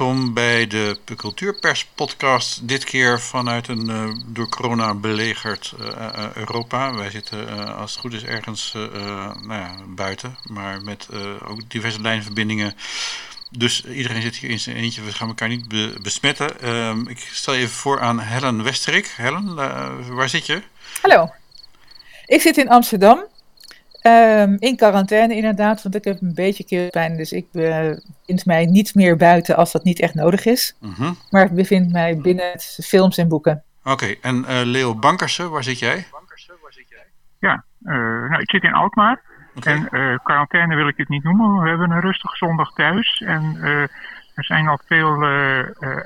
welkom bij de Cultuurpers podcast. Dit keer vanuit een uh, door corona belegerd uh, Europa. Wij zitten als het goed is ergens nou ja, buiten, maar met ook diverse lijnverbindingen. Dus iedereen zit hier in zijn eentje, we gaan elkaar niet be besmetten. Ehm, ik stel even voor aan Helen Westerik. Helen, waar zit je? Hallo, ik zit in Amsterdam. Um, in quarantaine inderdaad, want ik heb een beetje keelpijn. Dus ik bevind mij niet meer buiten als dat niet echt nodig is. Mhm. Maar ik bevind mij binnen het films en boeken. Oké, en uh, Leo Bankersen, waar zit jij? Ja, uh, nou, ik zit in Alkmaar. Okay. En uh, quarantaine wil ik het niet noemen. We hebben een rustig zondag thuis. En er zijn al veel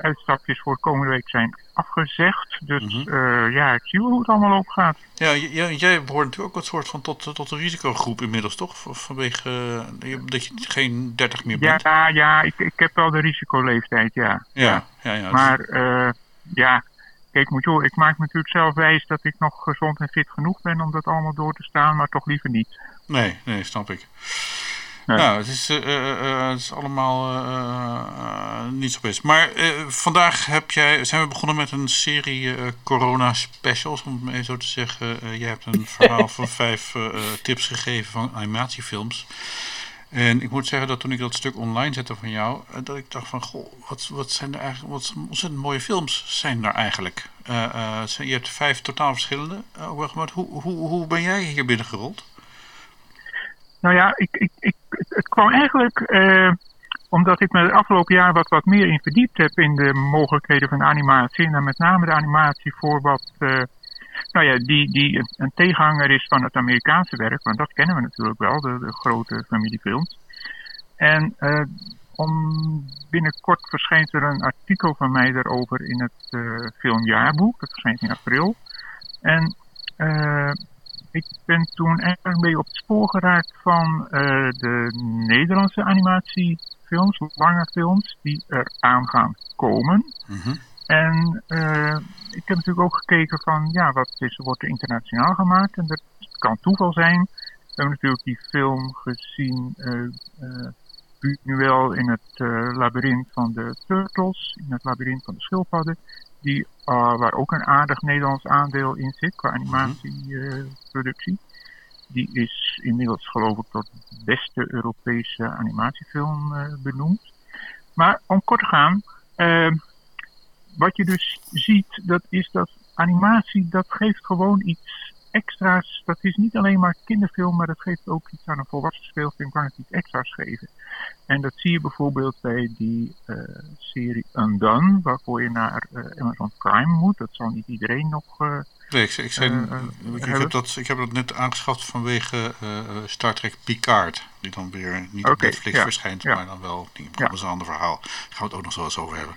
uitstapjes voor komende week zijn afgezegd. Dus Mhm. uh, ja, ik zie wel hoe het allemaal opgaat. Ja, jij behoort natuurlijk ook een soort van tot, tot een risicogroep inmiddels, toch? Vanwege dat je geen 30 meer bent. Ja, ja ik, ik heb wel de risicoleeftijd, ja. Ja, ja, ja. Maar uh, ja, kijk, moet je, ik maak me natuurlijk zelf wijs dat ik nog gezond en fit genoeg ben om dat allemaal door te staan, maar toch liever niet. Nee, nee, snap ik. Nee. Nou, het is, uh, uh, het is allemaal uh, niet zo best. Maar vandaag heb jij, zijn we begonnen met een serie corona specials, om het maar even zo te zeggen. jij hebt een verhaal van vijf tips gegeven van animatiefilms. En ik moet zeggen dat toen ik dat stuk online zette van jou, dat ik dacht van, goh, wat, wat zijn er eigenlijk, wat ontzettend mooie films zijn er eigenlijk. je hebt vijf totaal verschillende ook wel gemaakt. Hoe, hoe, hoe ben jij hier binnengerold? Nou ja, ik, ik, ik, het kwam eigenlijk uh, omdat ik me het afgelopen jaar wat, wat meer in verdiept heb in de mogelijkheden van animatie. En dan met name de animatie voor wat, uh, nou ja, die, die een, tegenhanger is van het Amerikaanse werk. Want dat kennen we natuurlijk wel, de, grote familiefilms. En uh, om binnenkort verschijnt er een artikel van mij daarover in het filmjaarboek. Dat verschijnt in april. En ik ben toen eigenlijk een beetje op het spoor geraakt van uh, de Nederlandse animatiefilms, lange films, die er aan gaan komen. Mm -hmm. En uh, ik heb natuurlijk ook gekeken van, ja, wat is, wordt er internationaal gemaakt? En dat kan toeval zijn. We hebben natuurlijk die film gezien, uh, Buñuel in het labyrint van de turtles, in het labyrint van de schildpadden die, uh, waar ook een aardig Nederlands aandeel in zit qua animatieproductie. Die is inmiddels geloof ik tot beste Europese animatiefilm uh, benoemd. Maar om kort te gaan, wat je dus ziet, dat is dat animatie, dat geeft gewoon iets extra's. Dat is niet alleen maar kinderfilm, maar dat geeft ook iets aan een volwassen speelfilm, kan het iets extra's geven. En dat zie je bijvoorbeeld bij die uh, serie Undone, waarvoor je naar uh, Amazon Prime moet. Dat zal niet iedereen nog. Uh, nee, ik, ik, zei, ik, heb dat, ik heb dat net aangeschaft vanwege Star Trek Picard. Die dan weer niet okay, op Netflix ja, verschijnt, ja. maar dan wel. Die, dat is een ander verhaal. Daar gaan we het ook nog zo eens over hebben.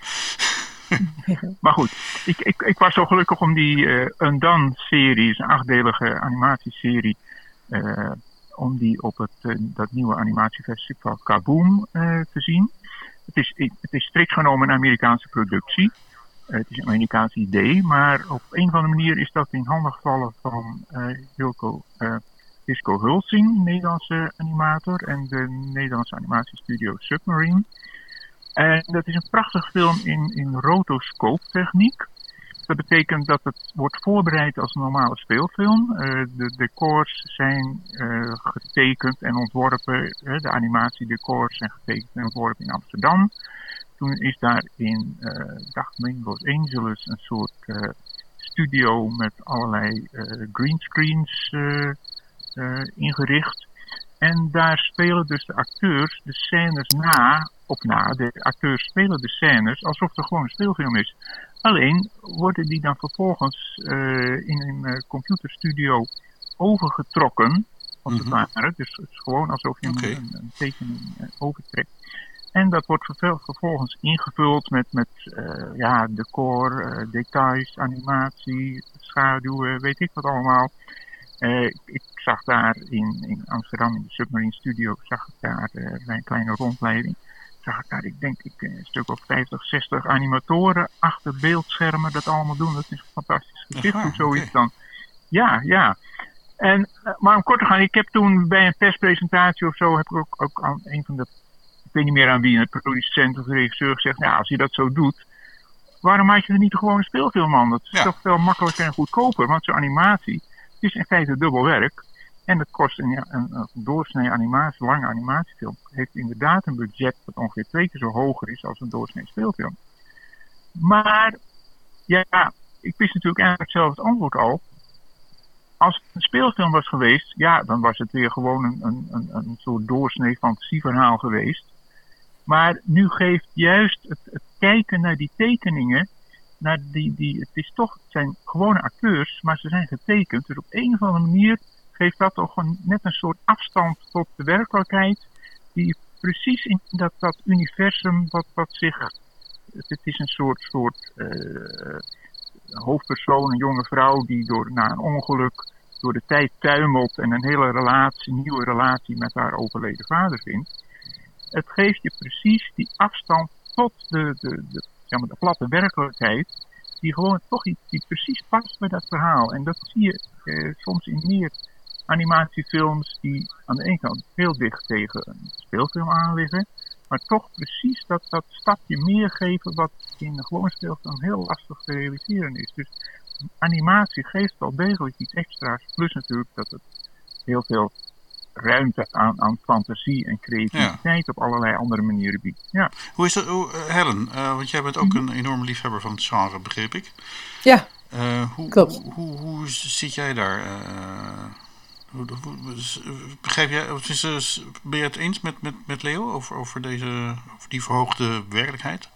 maar goed, ik, ik, ik was zo gelukkig om die uh, Undone-serie, een achtdelige animatieserie, uh, om die op het, uh, dat nieuwe animatiefestival Kaboom te zien. Het is, het is strikt genomen een Amerikaanse productie. het is een Amerikaans idee, maar op een of andere manier is dat in handen gevallen van Hilco Hulsing, Nederlandse animator, en de Nederlandse animatiestudio Submarine. En dat is een prachtig film in, in rotoscooptechniek. Dat betekent dat het wordt voorbereid als een normale speelfilm. Uh, de decors zijn uh, getekend en ontworpen. De animatiedecors zijn getekend en ontworpen in Amsterdam. Toen is daar in, dacht me in Los Angeles, een soort studio met allerlei greenscreens ingericht. En daar spelen dus de acteurs de scènes na op na. De acteurs spelen de scènes alsof er gewoon een speelfilm is. Alleen worden die dan vervolgens uh, in een uh, computerstudio overgetrokken, als Mhm. het ware. Dus het is gewoon alsof je een, tekening uh, overtrekt. En dat wordt vervolgens ingevuld met, met uh, ja, decor, uh, details, animatie, schaduwen, weet ik wat allemaal. Uh, ik, zag daar in, in Amsterdam in de Submarine Studio, zag ik daar uh, een kleine rondleiding, zag ik daar, ik denk ik, een stuk of 50, 60 animatoren achter beeldschermen dat allemaal doen. Dat is een fantastisch gezicht hoe zoiets dan. Ja, ja. En, uh, maar om kort te gaan, ik heb toen bij een perspresentatie of zo, heb ik ook, ook aan een van de ik weet niet meer aan wie, een producent of de regisseur gezegd, nou, als je dat zo doet, waarom maak je er niet gewoon een speelfilm aan? Dat is Ja. toch veel makkelijker en goedkoper, want zo'n animatie is in feite dubbel werk. En dat kost een, een, een doorsnee animatie, lange animatiefilm, heeft inderdaad een budget dat ongeveer twee keer zo hoger is als een doorsnee speelfilm. Maar, ja, ik wist natuurlijk eigenlijk zelf het antwoord al. Als het een speelfilm was geweest, ja, dan was het weer gewoon een, een, een, een soort doorsnee fantasieverhaal geweest. Maar nu geeft juist het, het kijken naar die tekeningen, naar die, die, het is toch, het zijn gewone acteurs, maar ze zijn getekend. Dus op een of andere manier geeft dat toch een, net een soort afstand tot de werkelijkheid, die precies in dat, dat universum wat, wat zich, het is een soort, soort eh, hoofdpersoon, een jonge vrouw die door, na een ongeluk door de tijd tuimelt en een hele relatie, nieuwe relatie met haar overleden vader vindt. Het geeft je precies die afstand tot de, de, de, zeg de platte werkelijkheid, die gewoon toch iets die precies past bij dat verhaal. En dat zie je eh, soms in meer animatiefilms die aan de ene kant heel dicht tegen een speelfilm aan liggen, maar toch precies dat, dat stapje meer geven wat in een gewone speelfilm heel lastig te realiseren is. Dus animatie geeft wel degelijk iets extra's, plus natuurlijk dat het heel veel ruimte aan, aan fantasie en creativiteit op allerlei andere manieren biedt. Ja. Hoe is dat, hoe, eh, Helen? eh, want jij bent ook een enorme liefhebber van het genre, begreep ik. Ja, Eh, hoe, Klopt. Hoe, hoe, hoe zit jij daar? eh, begrijp jij, ben je het eens met, met, met Leo over, over, deze, over die verhoogde werkelijkheid?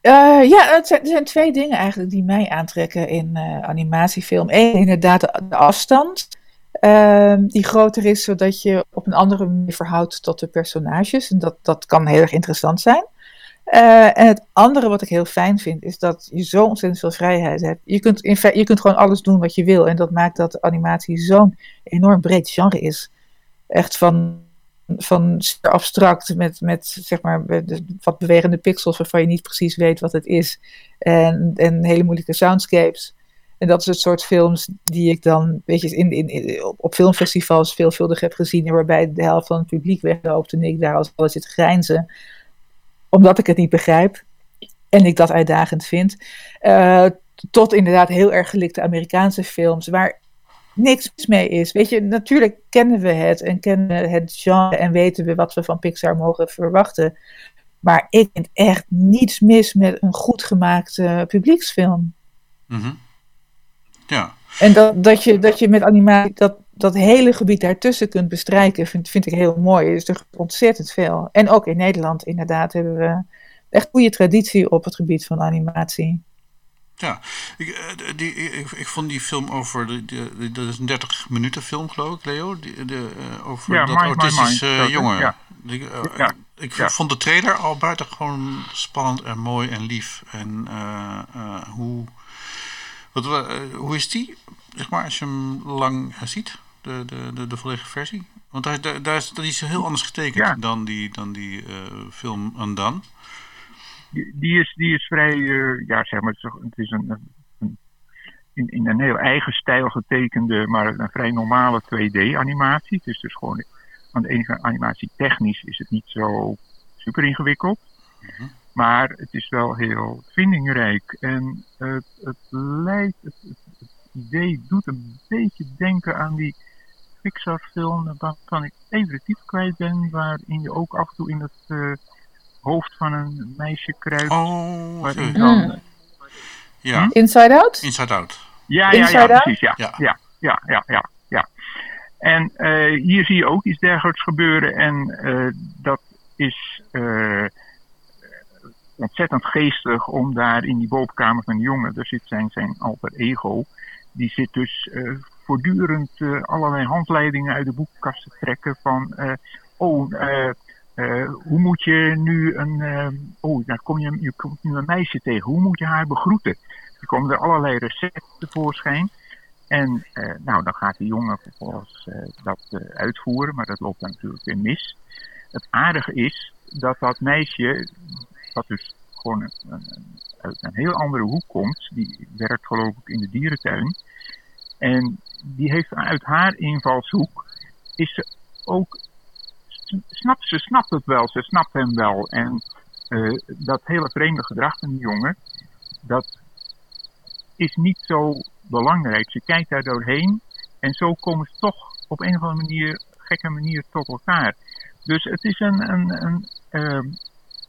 Eh, ja, het zijn, er zijn twee dingen eigenlijk die mij aantrekken in eh, animatiefilm. Eén, inderdaad de, de afstand, ehm, die groter is, zodat je op een andere manier verhoudt tot de personages. En dat, dat kan heel erg interessant zijn. Eh, en het andere wat ik heel fijn vind, is dat je zo ontzettend veel vrijheid hebt. Je kunt, in je kunt gewoon alles doen wat je wil. En dat maakt dat animatie zo'n enorm breed genre is. Echt van van zeer abstract met, met zeg maar wat bewegende pixels waarvan je niet precies weet wat het is. En, en hele moeilijke soundscapes. En dat is het soort films die ik dan, weet je, in, in, op, op filmfestivals veelvuldig heb gezien. En waarbij de helft van het publiek wegloopt en ik daar als alles zit grijnzen. Omdat ik het niet begrijp. En ik dat uitdagend vind. Eh, tot inderdaad heel erg gelikte Amerikaanse films. Waar niks mis mee is. Weet je, natuurlijk kennen we het en kennen we het genre en weten we wat we van Pixar mogen verwachten. Maar ik vind echt niets mis met een goed gemaakte publieksfilm. Mhm. Ja, En dat, dat, je, dat je met animatie dat, dat hele gebied daartussen kunt bestrijken, vind, vind ik heel mooi. Er is er ontzettend veel. En ook in Nederland inderdaad hebben we echt goede traditie op het gebied van animatie. ja. Ik, eh, die, ik, ik vond die film over, de, dat is een 30 minuten film geloof ik, Leo, die, de, eh, over Ja, dat autistische jongen. Ja. Die, eh, Ja. Ik Ja. vond de trailer al buitengewoon spannend en mooi en lief. En eh, eh, hoe, wat, hoe is die, zeg maar, als je hem lang ziet, de, de, de, de volledige versie? Want daar, daar, daar is, dat is heel anders getekend Ja. dan die, dan die eh, film Undone. Die, die, is, die is vrij, eh, ja zeg maar, het is, een, een- in, in een heel eigen stijl getekende, maar een vrij normale 2D-animatie. Het is dus gewoon, aan de kant animatie technisch is het niet zo super ingewikkeld. Mhm. Maar het is wel heel vindingrijk. En het, het lijkt, het, het idee doet een beetje denken aan die Pixar-film, waarvan ik even de titel kwijt ben, waarin je ook af en toe in het eh, hoofd van een meisje kruipt. Oh, waarin dan, Mm. ja. Inside Out? Inside Out. Ja, ja, Inside ja, Out? precies. Ja, Ja. ja, ja, ja, ja. ja. En eh, hier zie je ook iets dergelijks gebeuren. En eh, dat is eh, ontzettend geestig om daar in die bovenkamer van de jongen, daar zit zijn, zijn alter ego. Die zit dus eh, voortdurend eh, allerlei handleidingen uit de boekkast te trekken van... eh, oh, eh, hoe moet je nu een... oh, daar kom je, je komt nu een meisje tegen. Hoe moet je haar begroeten? Er komen er allerlei recepten tevoorschijn. En nou, dan gaat die jongen vervolgens dat uitvoeren, maar dat loopt dan natuurlijk weer mis. Het aardige is dat dat meisje, dat dus gewoon een, een- uit een heel andere hoek komt, die werkt geloof ik in de dierentuin. En die heeft uit haar invalshoek, is ze ook snapt, ze snapt het wel, ze snapt hem wel. En dat hele vreemde gedrag van die jongen, dat is niet zo belangrijk. Ze kijkt daar doorheen en zo komen ze toch op een of andere manier, gekke manier tot elkaar. Dus het is een, een, een ehm,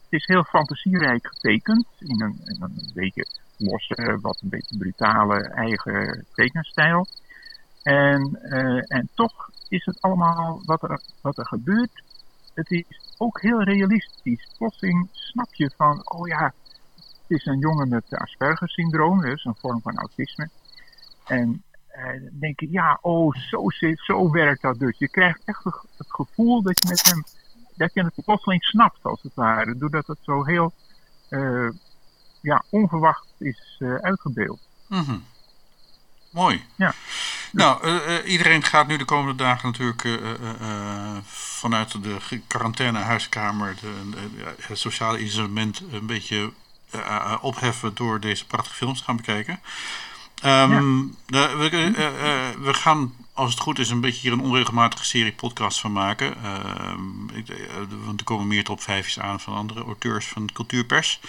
het is heel fantasierijk getekend. In een, in een beetje losse, wat een beetje brutale eigen tekenstijl. En, uh, en toch is het allemaal wat er, wat er gebeurt. Het is ook heel realistisch. Plotseling snap je van, oh ja, het is een jongen met Asperger-syndroom, dus een vorm van autisme. En uh, denk je, ja, oh, zo, zit, zo werkt dat dus. Je krijgt echt het gevoel dat je met hem dat je het plotseling snapt, als het ware. Doordat het zo heel uh, ja, onverwacht is uh, uitgebeeld. Mm -hmm. Mooi. Ja. Nou, uh, iedereen gaat nu de komende dagen natuurlijk vanuit de quarantaine huiskamer de, het sociale isolement een beetje opheffen door deze prachtige films te gaan bekijken. Um, ja. we, we, gaan als het goed is, een beetje hier een onregelmatige serie podcasts van maken. Ik, uh, want er komen meer top 5's aan van andere auteurs van cultuurpers.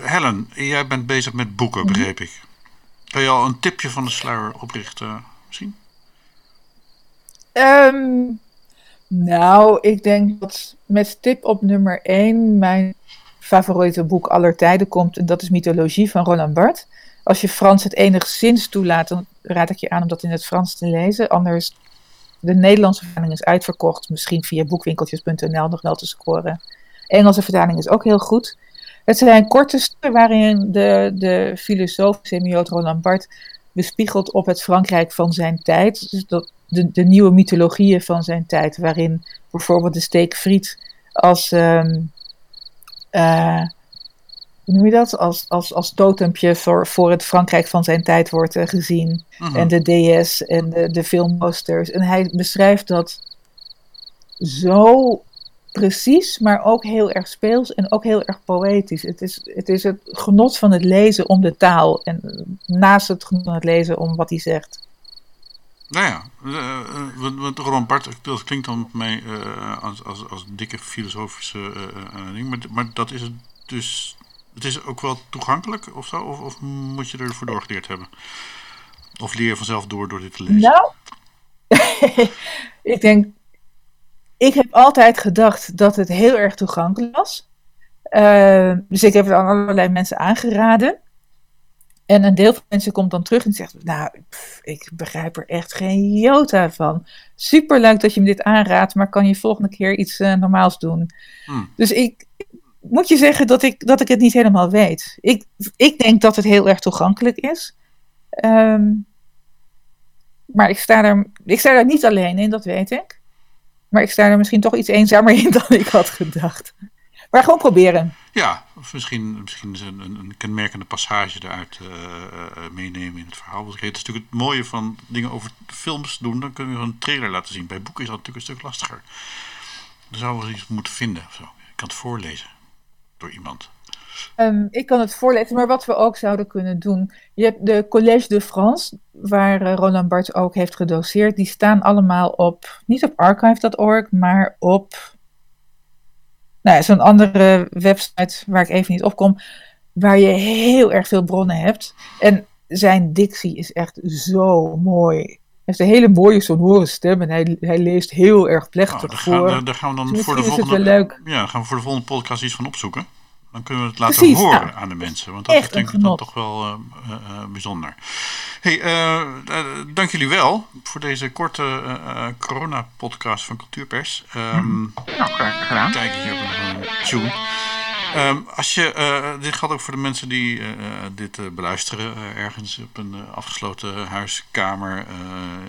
Helen, jij bent bezig met boeken, mhm. begreep ik. Kan je al een tipje van de sluier oprichten, misschien? Um, nou, ik denk dat met tip op nummer 1 mijn favoriete boek aller tijden komt. En dat is Mythologie van Roland Barthes. Als je Frans het enigszins toelaat, dan raad ik je aan om dat in het Frans te lezen. Anders, de Nederlandse vertaling is uitverkocht. Misschien via boekwinkeltjes.nl nog wel te scoren. Engelse vertaling is ook heel goed. Het zijn korte stukken waarin de, de filosoof semioot Roland Barthes bespiegelt op het Frankrijk van zijn tijd. Dus dat, de, de nieuwe mythologieën van zijn tijd, waarin bijvoorbeeld de steekfriet als um, hoe noem je dat? Als, als, als totempje voor, voor het Frankrijk van zijn tijd wordt uh, gezien. Mhm. En de DS en de, de filmposters. En hij beschrijft dat zo precies, maar ook heel erg speels en ook heel erg poëtisch. Het is, het is het genot van het lezen om de taal. En naast het genot van het lezen om wat hij zegt. Nou ja, uh, want Roland dat klinkt dan op mij uh, als, als, als dikke filosofische uh, ding, maar, maar dat is het dus het is ook wel toegankelijk of zo? Of, of moet je ervoor doorgeleerd hebben? Of leer je vanzelf door door dit te lezen? Nou, ik denk, ik heb altijd gedacht dat het heel erg toegankelijk was. Uh, dus ik heb het aan allerlei mensen aangeraden. En een deel van mensen komt dan terug en zegt: Nou, ik begrijp er echt geen jota van. Superleuk dat je me dit aanraadt, maar kan je volgende keer iets uh, normaals doen? Hmm. Dus ik, moet je zeggen dat ik, dat ik het niet helemaal weet. Ik, ik denk dat het heel erg toegankelijk is. Ehm, maar ik sta, er, ik sta daar niet alleen in, dat weet ik. Maar ik sta er misschien toch iets eenzamer in dan ik had gedacht. Maar gewoon proberen. Ja, of misschien, misschien een, een kenmerkende passage eruit uh, meenemen in het verhaal. Want het is natuurlijk het mooie van dingen over films doen. Dan kunnen we een trailer laten zien. Bij boeken is dat natuurlijk een stuk lastiger. Dan zouden we iets moeten vinden. Of zo. Ik kan het voorlezen door iemand? Um, ik kan het voorlezen, maar wat we ook zouden kunnen doen. Je hebt de Collège de France, waar uh, Roland Barthes ook heeft gedoseerd. Die staan allemaal op, niet op archive.org, maar op nou, zo'n andere website waar ik even niet op kom. Waar je heel erg veel bronnen hebt. En zijn dictie is echt zo mooi heeft een hele mooie sonore stem en hij, hij leest heel erg plechtig nou, voor. Gaan, daar, gaan we dan voor de volgende. Leuk. Ja, gaan we voor de volgende podcast iets van opzoeken. Dan kunnen we het laten horen nou, aan de mensen. Want dat is denk ik dan toch wel uh, uh, bijzonder. Hey, dank jullie wel voor deze korte corona-podcast van Cultuurpers. Um, nou, graag gedaan. Kijk hier op een tune. Um, als je, uh, dit gaat ook voor de mensen die uh, dit uh, beluisteren, ergens op een afgesloten huiskamer,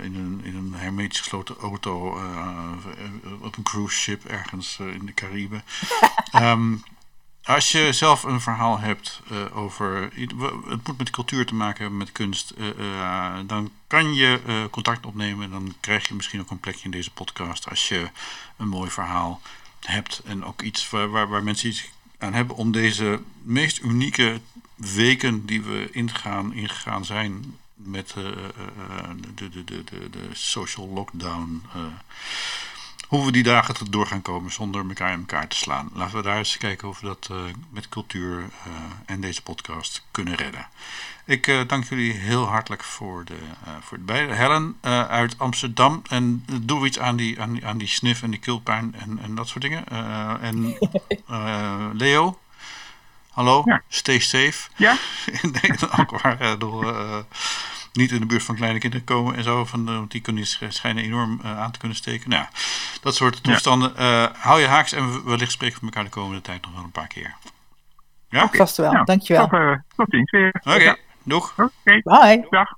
in, een, in een hermetisch gesloten auto, op een cruise ship ergens in de Cariben. um, als je zelf een verhaal hebt over, het moet met cultuur te maken hebben, met kunst, dan kan je contact opnemen en dan krijg je misschien ook een plekje in deze podcast als je een mooi verhaal hebt en ook iets waar, waar, mensen iets aan hebben om deze meest unieke weken die we ingaan, ingegaan zijn met de, de, de, de social lockdown. Hoe we die dagen tot door gaan komen zonder elkaar in elkaar te slaan. Laten we daar eens kijken of we dat uh, met cultuur uh, en deze podcast kunnen redden. Ik uh, dank jullie heel hartelijk voor de, voor het beide. Helen uit Amsterdam. En doe iets aan die, aan die, aan die snif en die keelpijn en, en dat soort dingen. en Leo. Hallo, ja. stay safe. Ja. in Nederland, waar niet in de buurt van kleine kinderen komen en zo. Van, want die kunnen, schijnen enorm uh, aan te kunnen steken. Nou, dat soort toestanden. Ja. Uh, hou je haaks en wellicht spreken we elkaar de komende tijd nog wel een paar keer. Ja? Okay. Vast wel, nou, dankjewel. Tot, uh, tot ziens weer. Oké, okay. ja. doeg. Oké, Bye. dag.